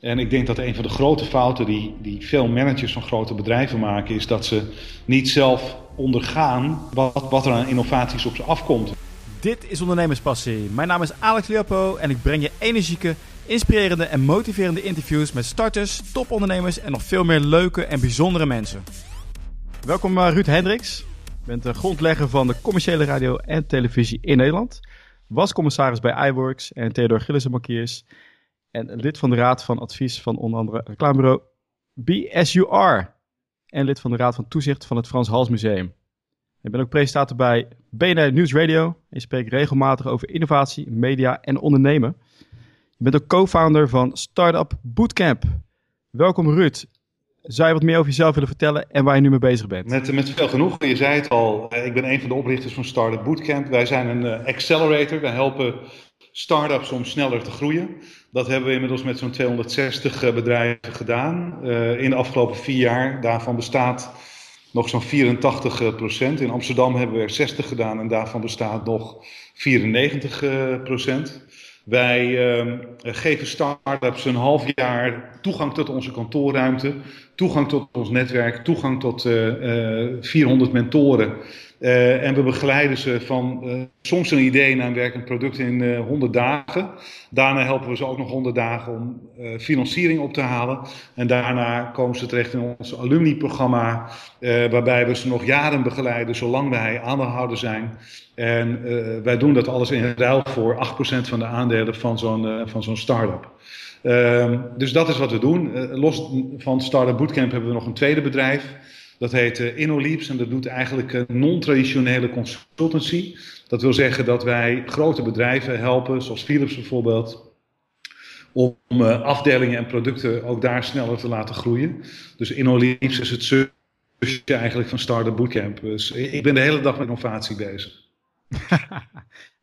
En ik denk dat een van de grote fouten die, die veel managers van grote bedrijven maken, is dat ze niet zelf ondergaan wat, wat er aan innovaties op ze afkomt. Dit is Ondernemerspassie. Mijn naam is Alex Leopo en ik breng je energieke, inspirerende en motiverende interviews met starters, topondernemers en nog veel meer leuke en bijzondere mensen. Welkom uh, Ruud Hendricks. Je bent de grondlegger van de commerciële radio en televisie in Nederland. Was commissaris bij iWorks en Theodor Gillissen Markiers. En lid van de raad van advies van onder andere reclamebureau BSUR. En lid van de raad van toezicht van het Frans Hals Museum. Ik ben ook presentator bij BNR News Radio. En spreek regelmatig over innovatie, media en ondernemen. Je bent ook co-founder van Startup Bootcamp. Welkom Ruud. Zou je wat meer over jezelf willen vertellen en waar je nu mee bezig bent? Met, met veel genoegen. Je zei het al, ik ben een van de oprichters van Startup Bootcamp. Wij zijn een uh, accelerator. Wij helpen startups om sneller te groeien. Dat hebben we inmiddels met zo'n 260 eh, bedrijven gedaan. Uh, in de afgelopen vier jaar. Daarvan bestaat nog zo'n 84 uh, procent. In Amsterdam hebben we er 60 gedaan en daarvan bestaat nog 94 uh, procent. Wij uh, geven start-ups een half jaar toegang tot onze kantoorruimte, toegang tot ons netwerk, toegang tot uh, uh, 400 mentoren. Uh, en we begeleiden ze van uh, soms een idee naar een werkend product in uh, 100 dagen. Daarna helpen we ze ook nog 100 dagen om financiering op te halen. En daarna komen ze terecht in ons alumni-programma, waarbij we ze nog jaren begeleiden, zolang wij aandeelhouder zijn. En wij doen dat alles in ruil voor 8% van de aandelen van zo'n van zo'n start-up. Ehm, dus dat is wat we doen. los van Startup Bootcamp hebben we nog een tweede bedrijf. Dat heet uh, InnoLeaps en dat doet eigenlijk uh, non-traditionele consultancy. Dat wil zeggen dat wij grote bedrijven helpen, zoals Philips bijvoorbeeld, om uh, afdelingen en producten ook daar sneller te laten groeien. Dus InnoLeaps is het zusje eigenlijk van Startup Bootcamp. Dus ik ben de hele dag met innovatie bezig.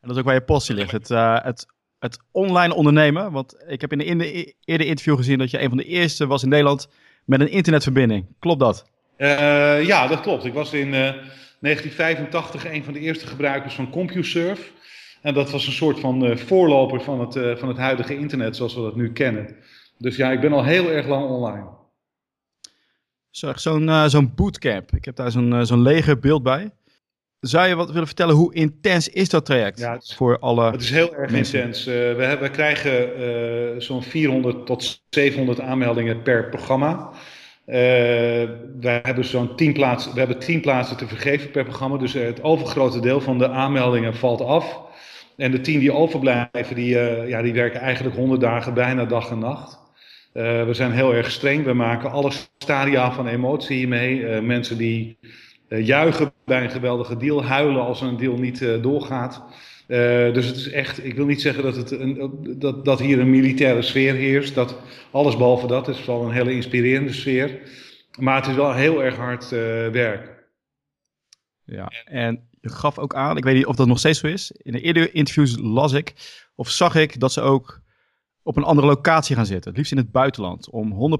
en dat is ook waar je passie ligt, het, het, het online ondernemen. Want ik heb in de, in de eerder interview gezien dat je een van de eerste was in Nederland met een internetverbinding. Klopt dat? Uh, ja, dat klopt. Ik was in uh, 1985 een van de eerste gebruikers van CompuServe. En dat was een soort van uh, voorloper van het, van het huidige internet zoals we dat nu kennen. Dus ja, ik ben al heel erg lang online. Zo'n zo'n bootcamp. Ik heb daar zo'n zo'n leger beeld bij. Zou je wat willen vertellen, hoe intens is dat traject ja, het is, voor alle Het is heel erg mensen? intens. we, hebben, we krijgen zo'n 400 tot 700 aanmeldingen per programma. Uh, we hebben zo'n 10 plaatsen, we hebben 10 plaatsen te vergeven per programma. Dus het overgrote deel van de aanmeldingen valt af. En de 10 die overblijven, die, uh, ja, die werken eigenlijk 100 dagen bijna dag en nacht. We zijn heel erg streng. We maken alle stadia van emotie hiermee. mensen die juichen bij een geweldige deal, huilen als een deal niet doorgaat. Uh, dus het is echt, ik wil niet zeggen dat, het een, dat, dat hier een militaire sfeer heerst. Dat alles behalve dat is wel een hele inspirerende sfeer. Maar het is wel heel erg hard uh, werk. Ja, en je gaf ook aan, ik weet niet of dat nog steeds zo is. In de eerdere interviews las ik of zag ik dat ze ook op een andere locatie gaan zitten. Het liefst in het buitenland. Om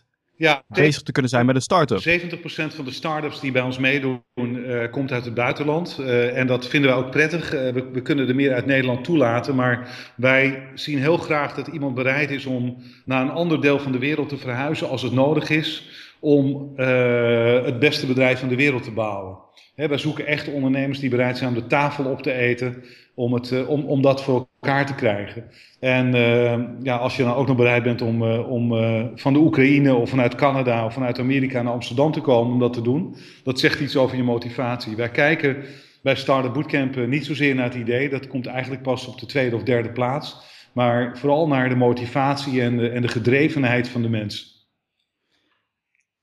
100% ja, bezig te kunnen zijn met een start-up. 70% van de start-ups die bij ons meedoen, uh, komt uit het buitenland. Uh, en dat vinden we ook prettig. Uh, we, we, kunnen er meer uit Nederland toelaten. Maar wij zien heel graag dat iemand bereid is om naar een ander deel van de wereld te verhuizen als het nodig is. Om het beste bedrijf van de wereld te bouwen. He, wij zoeken echte ondernemers die bereid zijn om de tafel op te eten. Om, het, om, om dat voor elkaar te krijgen. En uh, ja, als je dan ook nog bereid bent om, uh, om van de Oekraïne of vanuit Canada of vanuit Amerika naar Amsterdam te komen om dat te doen, dat zegt iets over je motivatie. Wij kijken bij Startup Bootcamp niet zozeer naar het idee, dat komt eigenlijk pas op de tweede of derde plaats, maar vooral naar de motivatie en de, en de gedrevenheid van de mensen.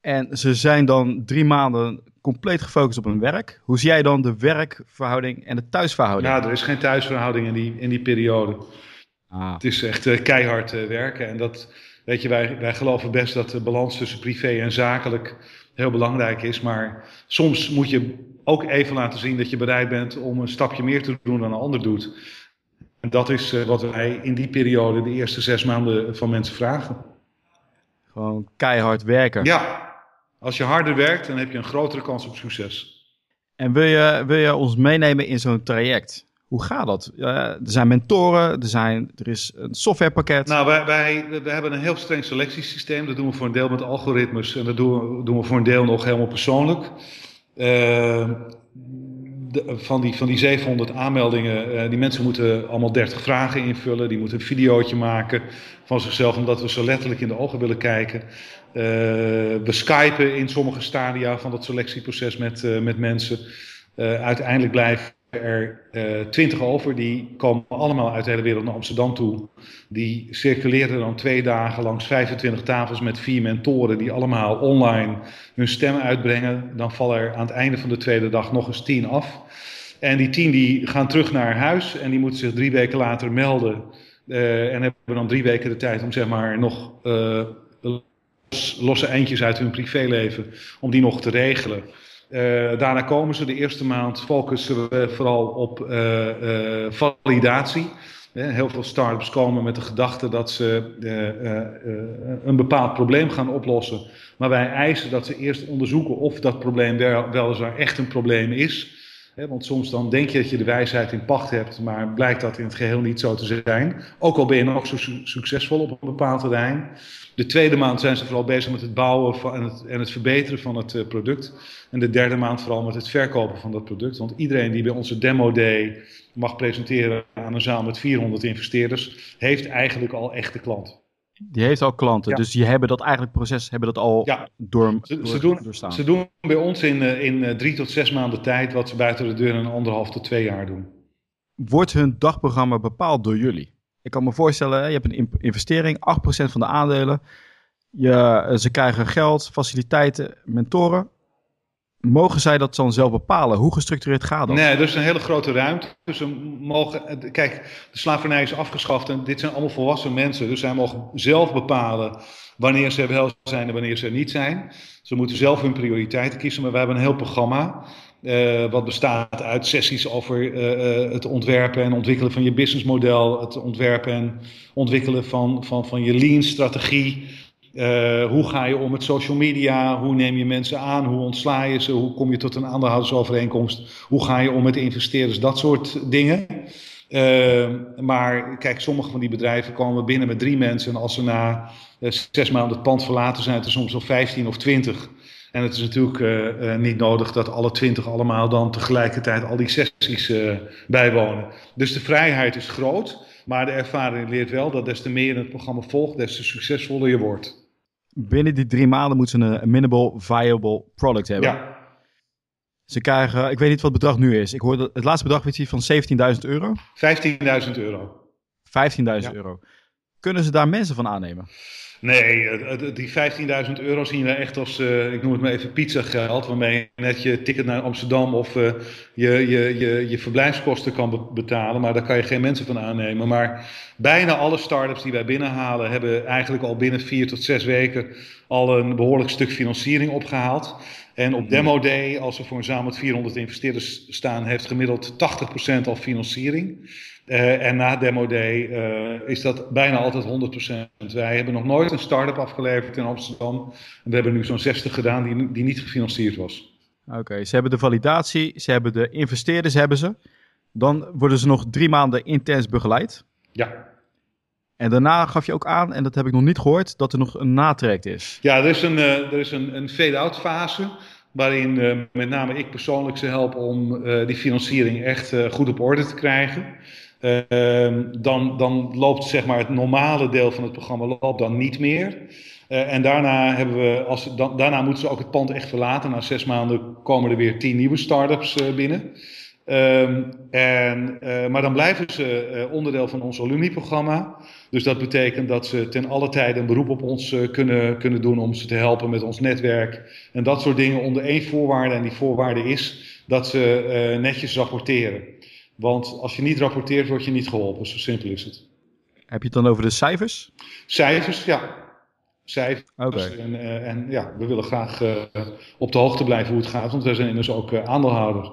En ze zijn dan drie maanden compleet gefocust op hun werk. Hoe zie jij dan de werkverhouding en de thuisverhouding? Ja, er is geen thuisverhouding in die, in die periode. Ah. Het is echt uh, keihard uh, werken. En dat, weet je, wij, wij geloven best dat de balans tussen privé en zakelijk heel belangrijk is. Maar soms moet je ook even laten zien dat je bereid bent om een stapje meer te doen dan een ander doet. En dat is uh, wat wij in die periode, de eerste zes maanden, van mensen vragen. Gewoon keihard werken. Ja, als je harder werkt, dan heb je een grotere kans op succes. En wil je, wil je ons meenemen in zo'n traject? Hoe gaat dat? er zijn mentoren, er, zijn, er is een softwarepakket. Nou, wij, wij, we hebben een heel streng selectiesysteem. Dat doen we voor een deel met algoritmes en dat doen we, doen we voor een deel nog helemaal persoonlijk. Uh, van, die, van die 700 aanmeldingen, uh, die mensen moeten allemaal 30 vragen invullen. Die moeten een videootje maken van zichzelf, omdat we zo letterlijk in de ogen willen kijken. Uh, we skypen in sommige stadia van dat selectieproces met, uh, met mensen. uiteindelijk blijven er twintig over, die komen allemaal uit de hele wereld naar Amsterdam toe. Die circuleren dan twee dagen langs 25 tafels met vier mentoren, die allemaal online hun stem uitbrengen. Dan vallen er aan het einde van de tweede dag nog eens tien af. En die tien die gaan terug naar huis en die moeten zich drie weken later melden. En hebben dan drie weken de tijd om zeg maar nog losse eindjes uit hun privéleven, om die nog te regelen. Uh, daarna komen ze de eerste maand, focussen we vooral op validatie. Heel veel start-ups komen met de gedachte dat ze een bepaald probleem gaan oplossen. Maar wij eisen dat ze eerst onderzoeken of dat probleem wel, weliswaar echt een probleem is want soms dan denk je dat je de wijsheid in pacht hebt, maar blijkt dat in het geheel niet zo te zijn. Ook al ben je nog zo succesvol op een bepaald terrein. De tweede maand zijn ze vooral bezig met het bouwen van, en, het, en het verbeteren van het uh, product. En de derde maand vooral met het verkopen van dat product. Want iedereen die bij onze demo day mag presenteren aan een zaal met 400 investeerders, heeft eigenlijk al echte klanten. Die heeft al klanten, dus die hebben dat eigenlijk proces hebben dat al ja. door, ze, door, ze doen, doorstaan. Ze doen bij ons in, eh, in eh, drie tot zes maanden tijd wat ze buiten de deur in anderhalf tot twee jaar doen. Wordt hun dagprogramma bepaald door jullie? Ik kan me voorstellen, je hebt een investering, 8% van de aandelen. Je, eh, ze krijgen geld, faciliteiten, mentoren mogen zij dat dan zelf bepalen? Hoe gestructureerd gaat dat? Nee, er is een hele grote ruimte. Dus ze mogen, kijk, de slavernij is afgeschaft en dit zijn allemaal volwassen mensen. Dus zij mogen zelf bepalen wanneer ze wel zijn en wanneer ze niet zijn. Ze moeten zelf hun prioriteiten kiezen, maar we hebben een heel programma. Uh, wat bestaat uit sessies over uh, het ontwerpen en ontwikkelen van je businessmodel, het ontwerpen en ontwikkelen van, van, van je lean-strategie, uh, hoe ga je om met social media? Hoe neem je mensen aan? Hoe ontsla je ze? Hoe kom je tot een aandeelhoudersovereenkomst? Hoe ga je om met investeerders? Dat soort dingen. Uh, maar kijk, sommige van die bedrijven komen binnen met drie mensen. En als ze na uh, zes maanden het pand verlaten zijn, het er soms nog 15 of 20. En het is natuurlijk niet nodig dat alle 20 allemaal dan tegelijkertijd al die sessies bijwonen. Dus de vrijheid is groot. Maar de ervaring leert wel dat des te meer het programma volgt, des te succesvoller je wordt binnen die drie maanden moeten ze een, minimal viable product hebben. Ja. Ze krijgen, ik weet niet wat het bedrag nu is. Ik hoorde het laatste bedrag weet je, van 17.000 euro. 15.000 euro. 15.000 euro. Kunnen ze daar mensen van aannemen? Nee, die 15.000 euro zien we echt als, uh, ik noem het maar even pizzageld, waarmee je net je ticket naar Amsterdam of uh, je, je, je, je verblijfskosten kan betalen, maar daar kan je geen mensen van aannemen. Maar bijna alle start-ups die wij binnenhalen hebben eigenlijk al binnen vier tot zes weken al een behoorlijk stuk financiering opgehaald. En op Demo Day, als we voor een zaal met 400 investeerders staan, heeft gemiddeld 80% al financiering. Uh, en na Demo Day uh, is dat bijna altijd 100%. Wij hebben nog nooit een start-up afgeleverd in Amsterdam. En we hebben nu zo'n 60 gedaan die, die niet gefinancierd was. Oké, ze hebben de validatie, ze hebben de investeerders, hebben ze. Dan worden ze nog drie maanden intens begeleid. Ja. En daarna gaf je ook aan, en dat heb ik nog niet gehoord, dat er nog een natrekt is. Ja, er is een, uh, er is een, een fade-out fase. Waarin uh, met name ik persoonlijk ze help om uh, die financiering echt goed op orde te krijgen. Ehm, dan, dan loopt zeg maar, het normale deel van het programma loopt dan niet meer. Uh, en daarna, hebben we, als, dan, daarna moeten ze ook het pand echt verlaten. Na zes maanden komen er weer tien nieuwe start-ups uh, binnen. Um, en, uh, maar dan blijven ze onderdeel van ons alumni-programma. Dus dat betekent dat ze ten alle tijde een beroep op ons kunnen, kunnen doen om ze te helpen met ons netwerk. En dat soort dingen onder één voorwaarde. En die voorwaarde is dat ze netjes rapporteren. Want als je niet rapporteert, word je niet geholpen. Zo simpel is het. Heb je het dan over de cijfers? Cijfers, ja. Cijfers. Okay. En, uh, en, ja, we willen graag uh, op de hoogte blijven hoe het gaat, want wij zijn immers ook uh, aandeelhouder.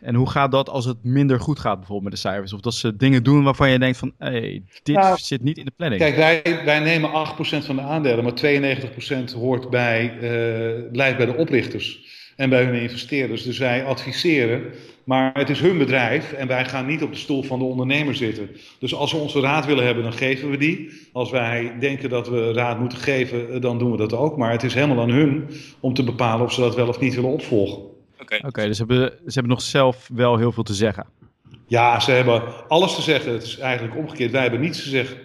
En hoe gaat dat als het minder goed gaat bijvoorbeeld met de cijfers? Of dat ze dingen doen waarvan je denkt van, hey, dit nou, zit niet in de planning. Kijk, wij, wij nemen 8% van de aandelen, maar 92% hoort bij, blijft bij de oprichters. En bij hun investeerders. Dus wij adviseren, maar het is hun bedrijf en wij gaan niet op de stoel van de ondernemer zitten. Dus als we onze raad willen hebben, dan geven we die. Als wij denken dat we raad moeten geven, dan doen we dat ook. Maar het is helemaal aan hun om te bepalen of ze dat wel of niet willen opvolgen. Oké, dus hebben, ze hebben nog zelf wel heel veel te zeggen. Ja, ze hebben alles te zeggen. Het is eigenlijk omgekeerd. Wij hebben niets te zeggen.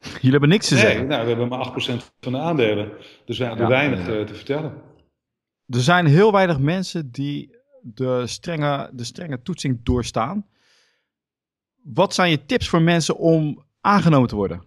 Jullie hebben niks te nee, zeggen? Nou, we hebben maar 8% van de aandelen. Dus wij hebben Ja. weinig eh, te vertellen. Er zijn heel weinig mensen die de strenge, de strenge toetsing doorstaan. Wat zijn je tips voor mensen om aangenomen te worden?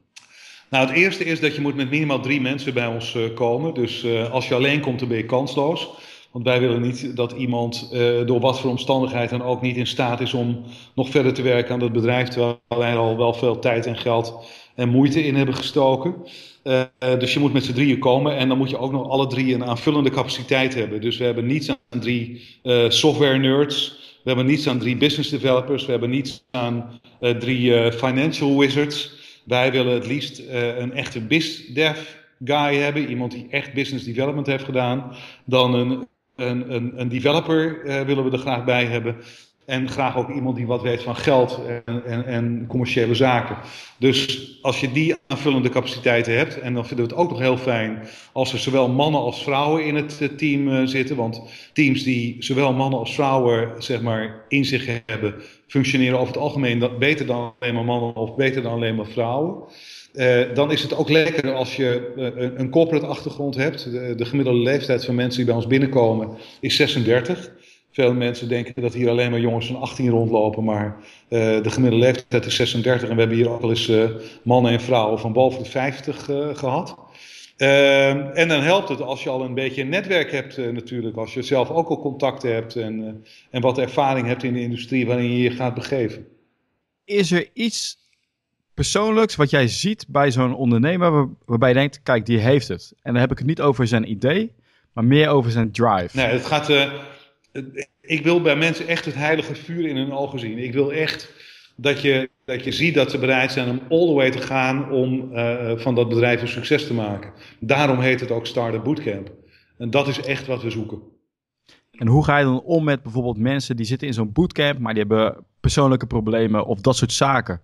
Nou, het eerste is dat je moet met minimaal drie mensen bij ons eh, komen. Dus eh, als je alleen komt, dan ben je kansloos. Want wij willen niet dat iemand eh, door wat voor omstandigheid dan ook niet in staat is om nog verder te werken aan dat bedrijf. Terwijl wij er al wel veel tijd en geld en moeite in hebben gestoken. Eh, eh, dus je moet met z'n drieën komen en dan moet je ook nog alle drie een aanvullende capaciteit hebben. Dus we hebben niets aan drie software nerds. We hebben niets aan drie business developers. We hebben niets aan drie financial wizards. Wij willen het liefst een echte BizDev guy hebben. Iemand die echt business development heeft gedaan. Dan een, een, een, een developer eh, willen we er graag bij hebben. En graag ook iemand die wat weet van geld en, en, en commerciële zaken. Dus als je die aanvullende capaciteiten hebt, en dan vinden we het ook nog heel fijn als er zowel mannen als vrouwen in het eh, team eh, zitten. Want teams die zowel mannen als vrouwen zeg maar, in zich hebben, functioneren over het algemeen beter dan alleen maar mannen of beter dan alleen maar vrouwen. Eh, dan is het ook lekker als je eh, een, corporate achtergrond hebt. De, de gemiddelde leeftijd van mensen die bij ons binnenkomen is 36. Veel mensen denken dat hier alleen maar jongens van 18 rondlopen, maar eh, de gemiddelde leeftijd is 36 en we hebben hier ook al eens mannen en vrouwen van boven de 50 eh, gehad. Ehm, en dan helpt het als je al een beetje een netwerk hebt natuurlijk, als je zelf ook al contacten hebt en, en wat ervaring hebt in de industrie waarin je je gaat begeven. Is er iets persoonlijks wat jij ziet bij zo'n ondernemer waar- waarbij je denkt, kijk, die heeft het. En dan heb ik het niet over zijn idee, maar meer over zijn drive. Nee, het gaat. eh, het- ik wil bij mensen echt het heilige vuur in hun ogen zien. Ik wil echt dat je, dat je ziet dat ze bereid zijn om all the way te gaan om eh, van dat bedrijf een succes te maken. Daarom heet het ook Startup Bootcamp. En dat is echt wat we zoeken. En hoe ga je dan om met bijvoorbeeld mensen die zitten in zo'n bootcamp, maar die hebben persoonlijke problemen of dat soort zaken?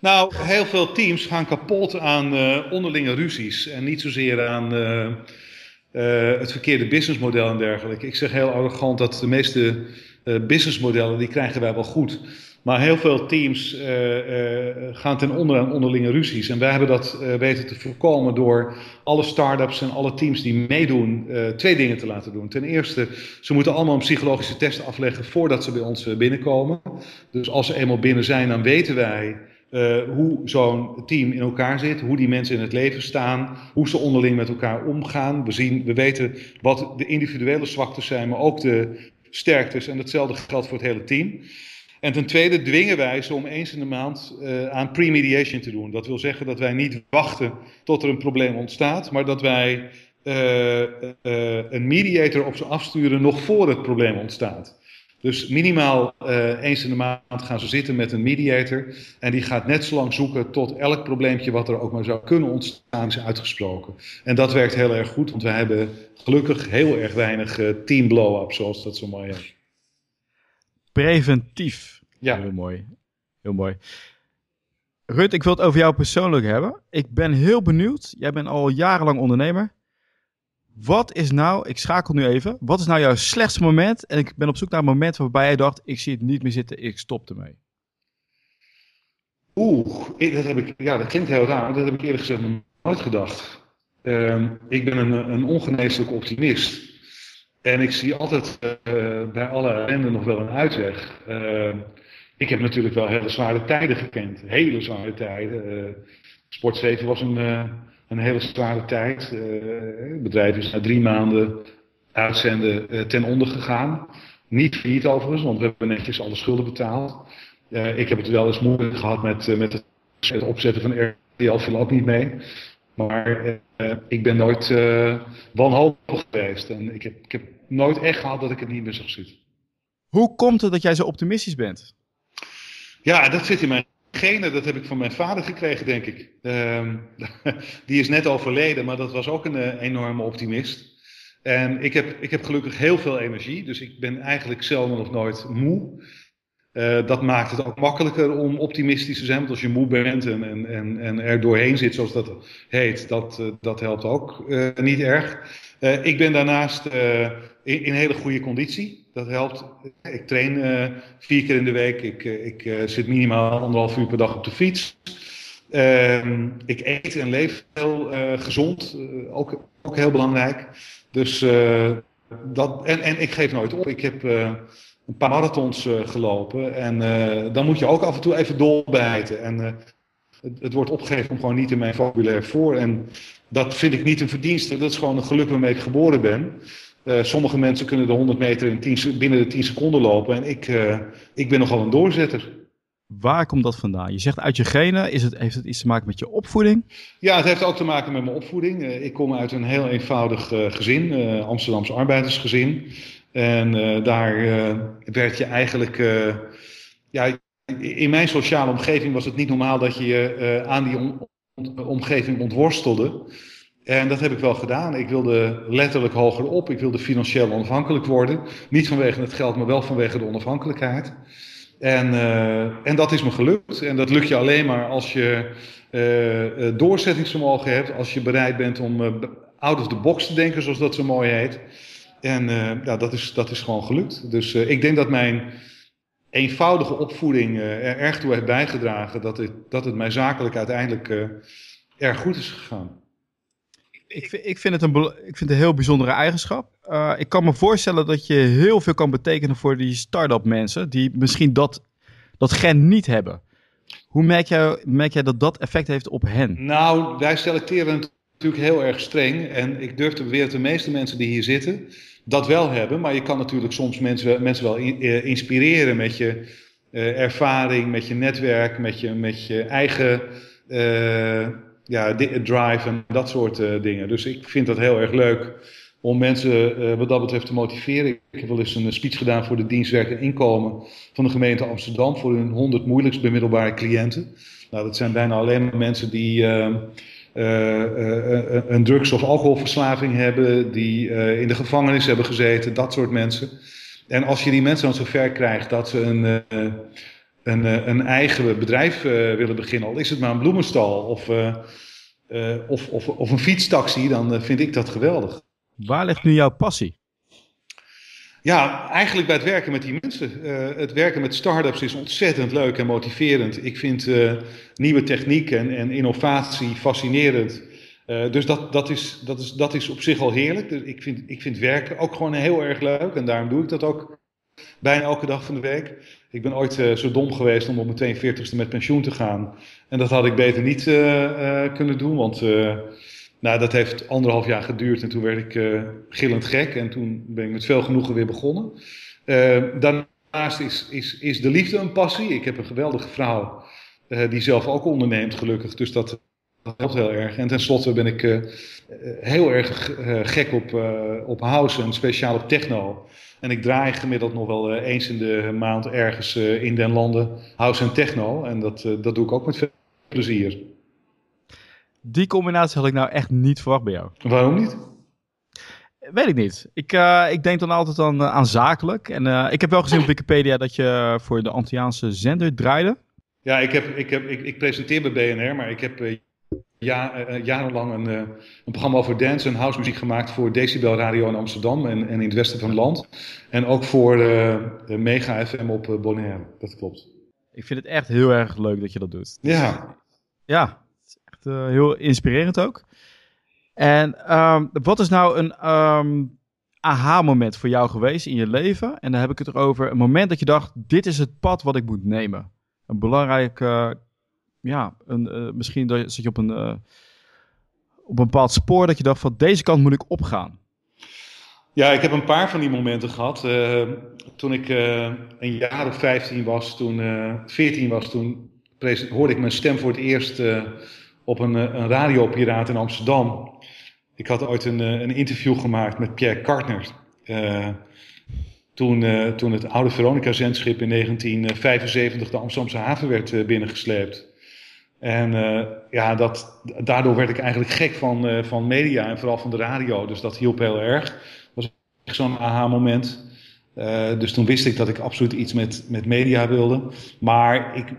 Nou, heel veel teams gaan kapot aan eh, onderlinge ruzies en niet zozeer aan eh, eh, het verkeerde businessmodel en dergelijke. Ik zeg heel arrogant dat de meeste businessmodellen die krijgen wij wel goed. Maar heel veel teams gaan ten onder aan onderlinge ruzies. En wij hebben dat weten te voorkomen door alle start-ups en alle teams die meedoen twee dingen te laten doen. Ten eerste, ze moeten allemaal een psychologische test afleggen voordat ze bij ons binnenkomen. Dus als ze eenmaal binnen zijn, dan weten wij eh, hoe zo'n team in elkaar zit, hoe die mensen in het leven staan, hoe ze onderling met elkaar omgaan. We, zien, we weten wat de individuele zwaktes zijn, maar ook de sterktes. En hetzelfde geldt voor het hele team. En ten tweede dwingen wij ze om eens in de maand eh, aan pre-mediation te doen. Dat wil zeggen dat wij niet wachten tot er een probleem ontstaat, maar dat wij eh, een mediator op ze afsturen nog voor het probleem ontstaat. Dus minimaal eh, eens in de maand gaan ze zitten met een mediator. En die gaat net zo lang zoeken tot elk probleempje wat er ook maar zou kunnen ontstaan is uitgesproken. En dat werkt heel erg goed, want wij hebben gelukkig heel erg weinig eh, team blow-up, zoals dat zo mooi heet. Preventief. Ja. Heel mooi. Heel mooi. Rut, ik wil het over jou persoonlijk hebben. Ik ben heel benieuwd. Jij bent al jarenlang ondernemer. Wat is nou, ik schakel nu even, wat is nou jouw slechtste moment? En ik ben op zoek naar een moment waarbij jij dacht, ik zie het niet meer zitten, ik stop ermee. Oeh, dat, heb ik, ja, dat klinkt heel raar, dat heb ik eerlijk gezegd nooit gedacht. Ehm, ik ben een, een ongeneeslijk optimist. En ik zie altijd eh, bij alle ellende nog wel een uitweg. Ehm, ik heb natuurlijk wel hele zware tijden gekend. Hele zware tijden. Eh Sport 7 was een, eh, een hele zware tijd. Eh, het bedrijf is na drie maanden uitzenden eh, ten onder gegaan. Niet failliet overigens, want we hebben netjes alle schulden betaald. Eh, ik heb het wel eens moeilijk gehad met, eh, met het, het opzetten van RTL, viel ook niet mee. Maar eh, ik ben nooit eh, wanhopig geweest. En ik heb, ik heb nooit echt gehad dat ik het niet meer zag zitten. Hoe komt het dat jij zo optimistisch bent? Ja, dat zit in mijn genen. Dat heb ik van mijn vader gekregen, denk ik. Ehm, die is net overleden, maar dat was ook een eh, enorme optimist. En ik heb, ik heb gelukkig heel veel energie, dus ik ben eigenlijk zelden of nooit moe. Uh, dat maakt het ook makkelijker om optimistisch te zijn. Want als je moe bent en, en, en, en er doorheen zit, zoals dat heet, dat, uh, dat helpt ook uh, niet erg. ik ben daarnaast in, in, hele goede conditie. Dat helpt. Ik train vier keer in de week. Ik, ik zit minimaal anderhalf uur per dag op de fiets. Ehm, ik eet en leef heel gezond. ook, ook heel belangrijk. Dus dat, en, en ik geef nooit op. Ik heb een paar marathons uh, gelopen. En uh, dan moet je ook af en toe even doorbijten. En uh, het, het, wordt opgegeven om gewoon niet in mijn vocabulaire voor. En dat vind ik niet een verdienste. Dat is gewoon een geluk waarmee ik geboren ben. sommige mensen kunnen de 100 meter in 10, binnen de 10 seconden lopen. En ik, ik ben nogal een doorzetter. Waar komt dat vandaan? Je zegt uit je genen. Is het, heeft het iets te maken met je opvoeding? Ja, het heeft ook te maken met mijn opvoeding. ik kom uit een heel eenvoudig gezin. Amsterdamse arbeidersgezin. En uh, daar uh, werd je eigenlijk. Uh, ja, in mijn sociale omgeving was het niet normaal dat je je aan die om, omgeving ontworstelde. En dat heb ik wel gedaan. Ik wilde letterlijk hoger op. Ik wilde financieel onafhankelijk worden. Niet vanwege het geld, maar wel vanwege de onafhankelijkheid. En, en dat is me gelukt. En dat lukt je alleen maar als je doorzettingsvermogen hebt. Als je bereid bent om out of the box te denken, zoals dat zo mooi heet. En uh, ja, dat, is, dat is gewoon gelukt. Dus uh, ik denk dat mijn eenvoudige opvoeding uh, er erg toe heeft bijgedragen dat het, dat het mij zakelijk uiteindelijk erg goed is gegaan. Ik, ik, vind het een, ik vind het een heel bijzondere eigenschap. ik kan me voorstellen dat je heel veel kan betekenen voor die start-up mensen die misschien dat, dat gen niet hebben. Hoe merk jij, merk jij dat dat effect heeft op hen? Nou, wij selecteren natuurlijk heel erg streng. En ik durf te beweren dat de meeste mensen die hier zitten, dat wel hebben. Maar je kan natuurlijk soms mensen, mensen wel eh, inspireren met je uh, ervaring, met je netwerk, met je, met je eigen uh, ja, drive en dat soort dingen. Dus ik vind dat heel erg leuk om mensen wat dat betreft te motiveren. Ik heb wel eens een speech gedaan voor de dienstwerk en inkomen van de gemeente Amsterdam voor hun 100 moeilijkst bemiddelbare cliënten. Nou, dat zijn bijna alleen maar mensen die een drugs- of alcoholverslaving hebben, die in de gevangenis hebben gezeten, dat soort mensen. En als je die mensen dan zover krijgt dat ze een, een, een eigen bedrijf willen beginnen, al is het maar een bloemenstal of, of, of, of een fietstaxi, dan vind ik dat geweldig. Waar ligt nu jouw passie? Ja, eigenlijk bij het werken met die mensen. Uh, het werken met start-ups is ontzettend leuk en motiverend. Ik vind uh, nieuwe techniek en, en, innovatie fascinerend. Uh, dus dat, dat, is, dat, is, dat is op zich al heerlijk. Dus ik, vind, ik vind werken ook gewoon heel erg leuk. En daarom doe ik dat ook bijna elke dag van de week. Ik ben ooit zo dom geweest om op mijn 42ste met pensioen te gaan. En dat had ik beter niet kunnen doen, want nou, dat heeft anderhalf jaar geduurd en toen werd ik uh, gillend gek en toen ben ik met veel genoegen weer begonnen. Uh, daarnaast is, is, is de liefde een passie. Ik heb een geweldige vrouw uh, die zelf ook onderneemt, gelukkig. Dus dat, helpt heel erg. En tenslotte ben ik heel erg gek op, op house en speciaal op techno. En ik draai gemiddeld nog wel eens in de maand ergens in den landen house en techno. En dat, dat doe ik ook met veel plezier. Die combinatie had ik nou echt niet verwacht bij jou. Waarom niet? Weet ik niet. Ik, uh, ik denk dan altijd aan, uh, aan zakelijk. En uh, ik heb wel gezien op Wikipedia dat je voor de Antilliaanse zender draaide. Ja, ik, heb, ik, heb, ik, ik presenteer bij BNR, maar ik heb ja, jarenlang een, een programma over dance en house muziek gemaakt voor Decibel Radio in Amsterdam en, en in het westen van het land. En ook voor Mega FM op Bonaire. Dat klopt. Ik vind het echt heel erg leuk dat je dat doet. Ja. Ja, uh, heel inspirerend ook. En um, wat is nou een um, aha-moment voor jou geweest in je leven? En dan heb ik het erover een moment dat je dacht, dit is het pad wat ik moet nemen. Een belangrijk, ja, een, uh, misschien dat je, op een, op een bepaald spoor dat je dacht van deze kant moet ik opgaan. Ja, ik heb een paar van die momenten gehad. toen ik een jaar of 15 was, toen 14 was, toen hoorde ik mijn stem voor het eerst op een, eh, een radiopiraat in Amsterdam. Ik had ooit een, eh, een interview gemaakt met Pierre Kartner. Uh, toen, toen het oude Veronica-zendschip in 1975 de Amsterdamse haven werd binnengesleept. En ja, dat, daardoor werd ik eigenlijk gek van, van media en vooral van de radio. Dus dat hielp heel erg. Dat was echt zo'n aha-moment. dus toen wist ik dat ik absoluut iets met, met media wilde. Maar ik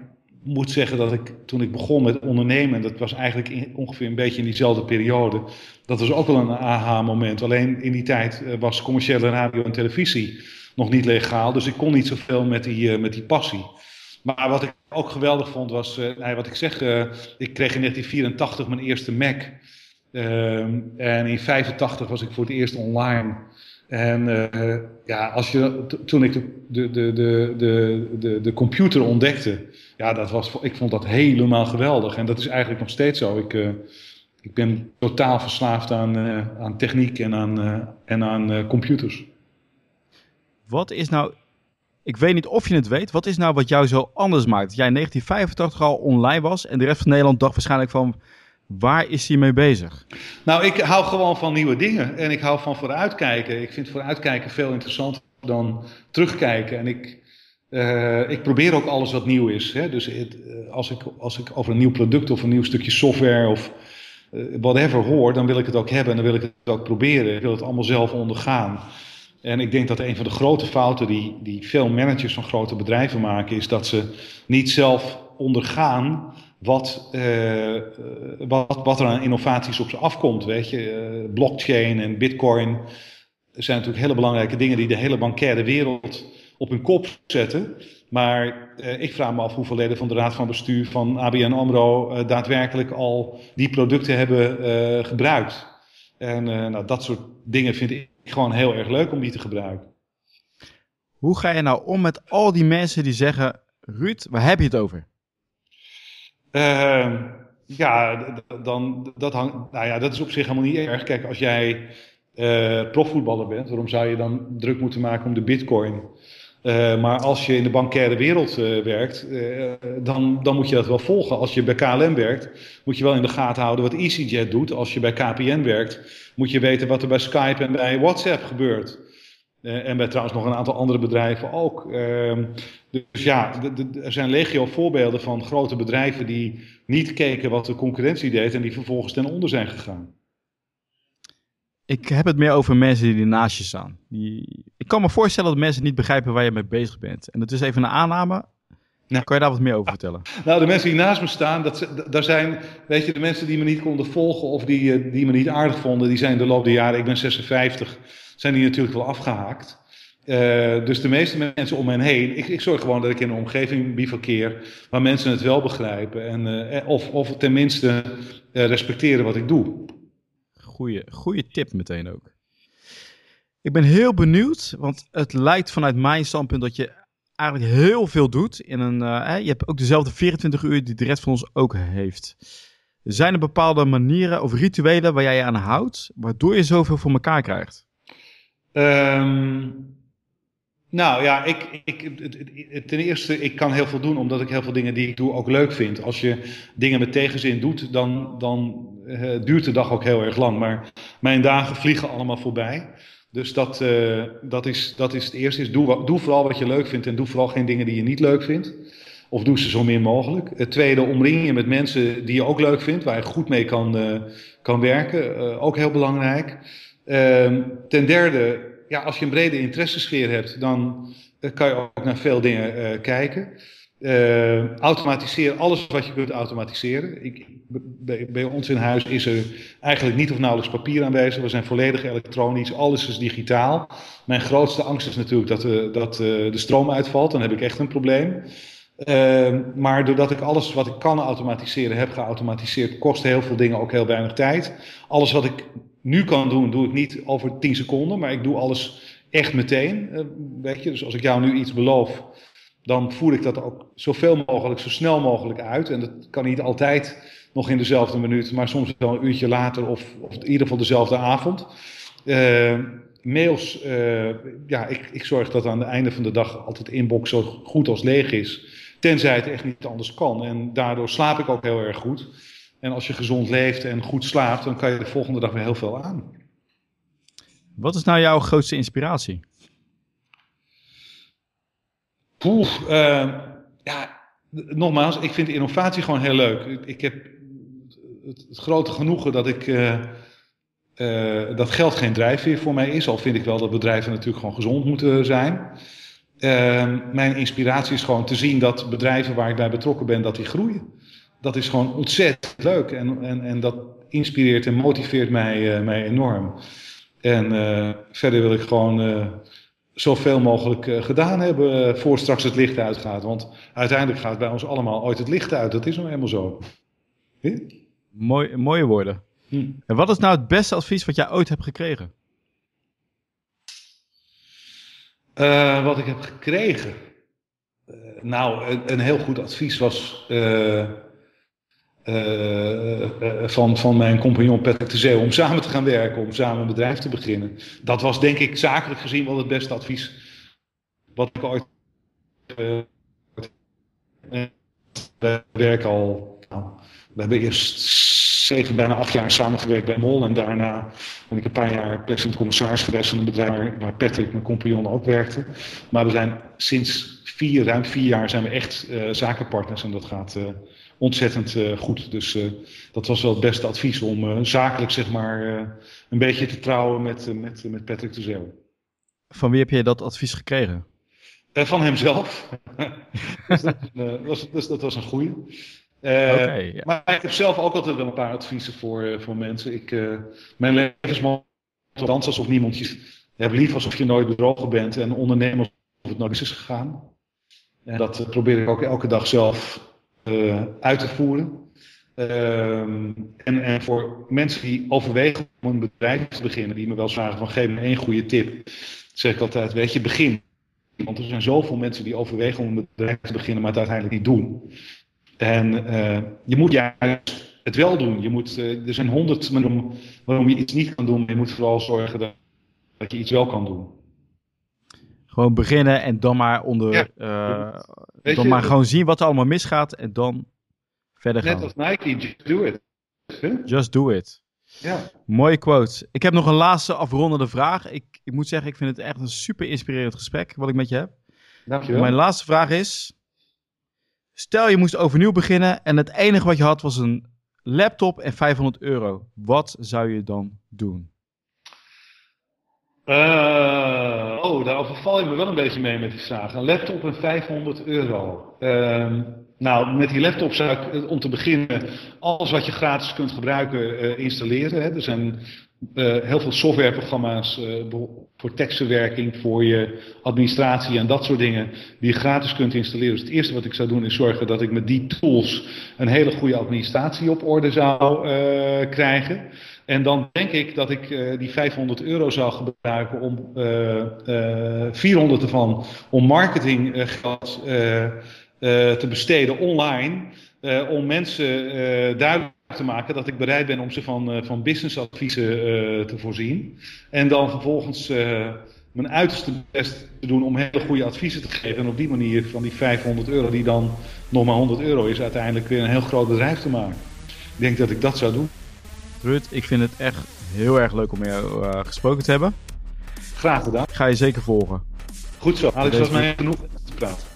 moet zeggen dat ik toen ik begon met ondernemen, dat was eigenlijk ongeveer een beetje in diezelfde periode. Dat was ook wel een aha-moment. Alleen in die tijd eh, was commerciële radio en televisie nog niet legaal. Dus ik kon niet zoveel met die, uh, met die passie. Maar wat ik ook geweldig vond was, uh, nou, wat ik zeg, ik kreeg in 1984 mijn eerste Mac. Ehm, en in 85 was ik voor het eerst online. En ja, als je, toen ik de, de, de, de, de, de computer ontdekte, ja, dat was, ik vond dat helemaal geweldig. En dat is eigenlijk nog steeds zo. Ik, uh, ik ben totaal verslaafd aan, uh, aan techniek en aan, en aan computers. Wat is nou, ik weet niet of je het weet, wat is nou wat jou zo anders maakt? Dat jij in 1985 al online was en de rest van Nederland dacht waarschijnlijk van Waar is hij mee bezig? Nou, ik hou gewoon van nieuwe dingen en ik hou van vooruitkijken. Ik vind vooruitkijken veel interessanter dan terugkijken. En ik, uh, ik probeer ook alles wat nieuw is. Hè? Dus eh, als, ik, als ik over een nieuw product of een nieuw stukje software of uh, whatever hoor, dan wil ik het ook hebben en dan wil ik het ook proberen. Ik wil het allemaal zelf ondergaan. En ik denk dat een van de grote fouten die, die veel managers van grote bedrijven maken, is dat ze niet zelf ondergaan wat, wat, wat er aan innovaties op ze afkomt. Weet je, blockchain en bitcoin zijn natuurlijk hele belangrijke dingen die de hele bankaire wereld op hun kop zetten. Maar uh, ik vraag me af hoeveel leden van de raad van bestuur van ABN AMRO daadwerkelijk al die producten hebben gebruikt. En nou, dat soort dingen vind ik gewoon heel erg leuk om die te gebruiken. Hoe ga je nou om met al die mensen die zeggen, Ruud, waar heb je het over? Uh, ja, dan, dat, hangt, nou ja, dat is op zich helemaal niet erg. Kijk, als jij uh, profvoetballer bent, waarom zou je dan druk moeten maken om de bitcoin? Uh, maar als je in de bankaire wereld uh, werkt, dan, dan moet je dat wel volgen. Als je bij KLM werkt, moet je wel in de gaten houden wat EasyJet doet. Als je bij KPN werkt, moet je weten wat er bij Skype en bij WhatsApp gebeurt. En bij trouwens nog een aantal andere bedrijven ook. Uh, dus ja, er zijn legio voorbeelden van grote bedrijven die niet keken wat de concurrentie deed en die vervolgens ten onder zijn gegaan. Ik heb het meer over mensen die naast je staan. Die... Ik kan me voorstellen dat mensen niet begrijpen waar je mee bezig bent. En dat is even een aanname. Kan je daar wat meer over vertellen? Nou, de mensen die naast me staan, dat, daar zijn, weet je, de mensen die me niet konden volgen of die, eh, die me niet aardig vonden, die zijn de loop der jaren, ik ben 56, zijn die natuurlijk wel afgehaakt. Uh, dus de meeste mensen om hen heen, ik, ik, zorg gewoon dat ik in een omgeving bivakkeer waar mensen het wel begrijpen. En, uh, of, of tenminste uh, respecteren wat ik doe. Goeie, goeie tip meteen ook. Ik ben heel benieuwd, want het lijkt vanuit mijn standpunt dat je eigenlijk heel veel doet. In een, je hebt ook dezelfde 24 uur die de rest van ons ook heeft. Zijn er bepaalde manieren of rituelen waar jij je aan houdt, waardoor je zoveel voor elkaar krijgt? Um, nou ja, ik, ik, ten eerste, ik kan heel veel doen omdat ik heel veel dingen die ik doe ook leuk vind. Als je dingen met tegenzin doet, dan, dan uh, duurt de dag ook heel erg lang. Maar mijn dagen vliegen allemaal voorbij. Dus dat, uh, dat, is, dat is het eerste. Is doe, doe vooral wat je leuk vindt en doe vooral geen dingen die je niet leuk vindt. Of doe ze zo min mogelijk. Het tweede, omring je met mensen die je ook leuk vindt, waar je goed mee kan, uh, kan werken. ook heel belangrijk. Ehm, ten derde, ja, als je een brede interessesfeer hebt, dan uh, kan je ook naar veel dingen uh, kijken. Uh, automatiseren alles wat je kunt automatiseren. Ik, bij, bij, ons in huis is er eigenlijk niet of nauwelijks papier aanwezig. We zijn volledig elektronisch, alles is digitaal. Mijn grootste angst is natuurlijk dat, dat de stroom uitvalt. Dan heb ik echt een probleem. maar doordat ik alles wat ik kan automatiseren heb geautomatiseerd, kost heel veel dingen ook heel weinig tijd. Alles wat ik nu kan doen, doe ik niet over 10 seconden, maar ik doe alles echt meteen. Uh, weet je? Dus als ik jou nu iets beloof, dan voer ik dat ook zoveel mogelijk, zo snel mogelijk uit. En dat kan niet altijd nog in dezelfde minuut, maar soms wel een uurtje later of, of in ieder geval dezelfde avond. Uh, mails, uh, ja, ik, ik zorg dat aan het einde van de dag altijd inbox zo goed als leeg is. Tenzij het echt niet anders kan. En daardoor slaap ik ook heel erg goed. En als je gezond leeft en goed slaapt, dan kan je de volgende dag weer heel veel aan. Wat is nou jouw grootste inspiratie? Oeh, uh, ja, nogmaals, ik vind innovatie gewoon heel leuk. Ik, heb het, het, grote genoegen dat ik. Uh, dat geld geen drijfveer voor mij is. Al vind ik wel dat bedrijven natuurlijk gewoon gezond moeten zijn. Mijn inspiratie is gewoon te zien dat bedrijven waar ik bij betrokken ben, dat die groeien. Dat is gewoon ontzettend leuk. En, en, en dat inspireert en motiveert mij, mij enorm. En verder wil ik gewoon zoveel mogelijk gedaan hebben voor straks het licht uitgaat. Want uiteindelijk gaat bij ons allemaal ooit het licht uit. Dat is nou helemaal zo. Mooi, mooie woorden. Hm. En wat is nou het beste advies wat jij ooit hebt gekregen? Wat ik heb gekregen? nou, een, een, heel goed advies was uh, van, van mijn compagnon Patrick de Zeeuw om samen te gaan werken, om samen een bedrijf te beginnen. Dat was denk ik zakelijk gezien wel het beste advies wat ik ooit. We werken al. Nou, we hebben eerst zeven, bijna acht jaar samengewerkt bij Mol. En daarna ben ik een paar jaar president commissaris geweest van een bedrijf waar Patrick, mijn compagnon, ook werkte. Maar we zijn sinds vier, ruim vier jaar zijn we echt zakenpartners en dat gaat ontzettend uh, goed. Dus dat was wel het beste advies om zakelijk zeg maar een beetje te trouwen met, met, met Patrick de Zeeuw. Van wie heb je dat advies gekregen? van hemzelf. dus, dat, was, dus dat was een goeie. Okay. Maar ik heb zelf ook altijd wel een paar adviezen voor, voor mensen. Ik, mijn levensmotto dans alsof niemand je... Heb lief alsof je nooit bedrogen bent en ondernemen alsof het nooit is gegaan. En dat probeer ik ook elke dag zelf uh, uit te voeren. Uh, en, en, voor mensen die overwegen om een bedrijf te beginnen, die me wel vragen van geef me één goede tip, zeg ik altijd, weet je, begin. Want er zijn zoveel mensen die overwegen om een bedrijf te beginnen, maar het uiteindelijk niet doen. En uh, je moet juist het wel doen. Je moet, uh, er zijn honderd waarom, waarom je iets niet kan doen, maar je moet vooral zorgen dat, dat je iets wel kan doen. Gewoon beginnen en dan maar onder. Ja. Uh, dan maar gewoon zien wat er allemaal misgaat en dan verder gaan. Net als Nike, just do it. Just do it. Ja. Mooie quote. Ik heb nog een laatste afrondende vraag. Ik, ik moet zeggen, ik vind het echt een super inspirerend gesprek wat ik met je heb. Dankjewel. Mijn laatste vraag is: Stel je moest overnieuw beginnen en het enige wat je had was een laptop en 500 euro. Wat zou je dan doen? Uh, oh, daar overval je me wel een beetje mee met die vraag. Een laptop en 500 euro. Uh, nou, met die laptop zou ik om te beginnen alles wat je gratis kunt gebruiken uh, installeren. Hè. Er zijn heel veel softwareprogramma's voor tekstverwerking, voor je administratie en dat soort dingen die je gratis kunt installeren. Dus het eerste wat ik zou doen is zorgen dat ik met die tools een hele goede administratie op orde zou krijgen. En dan denk ik dat ik uh, die 500 euro zou gebruiken om uh, uh, 400 ervan om marketinggeld te besteden online. om mensen duidelijk te maken dat ik bereid ben om ze van, van businessadviezen te voorzien. En dan vervolgens mijn uiterste best te doen om hele goede adviezen te geven. En op die manier van die 500 euro, die dan nog maar 100 euro is, uiteindelijk weer een heel groot bedrijf te maken. Ik denk dat ik dat zou doen. Ruud, ik vind het echt heel erg leuk om met jou uh, gesproken te hebben. Graag gedaan. Ik ga je zeker volgen. Goed zo. Alex, was mij genoeg te praten.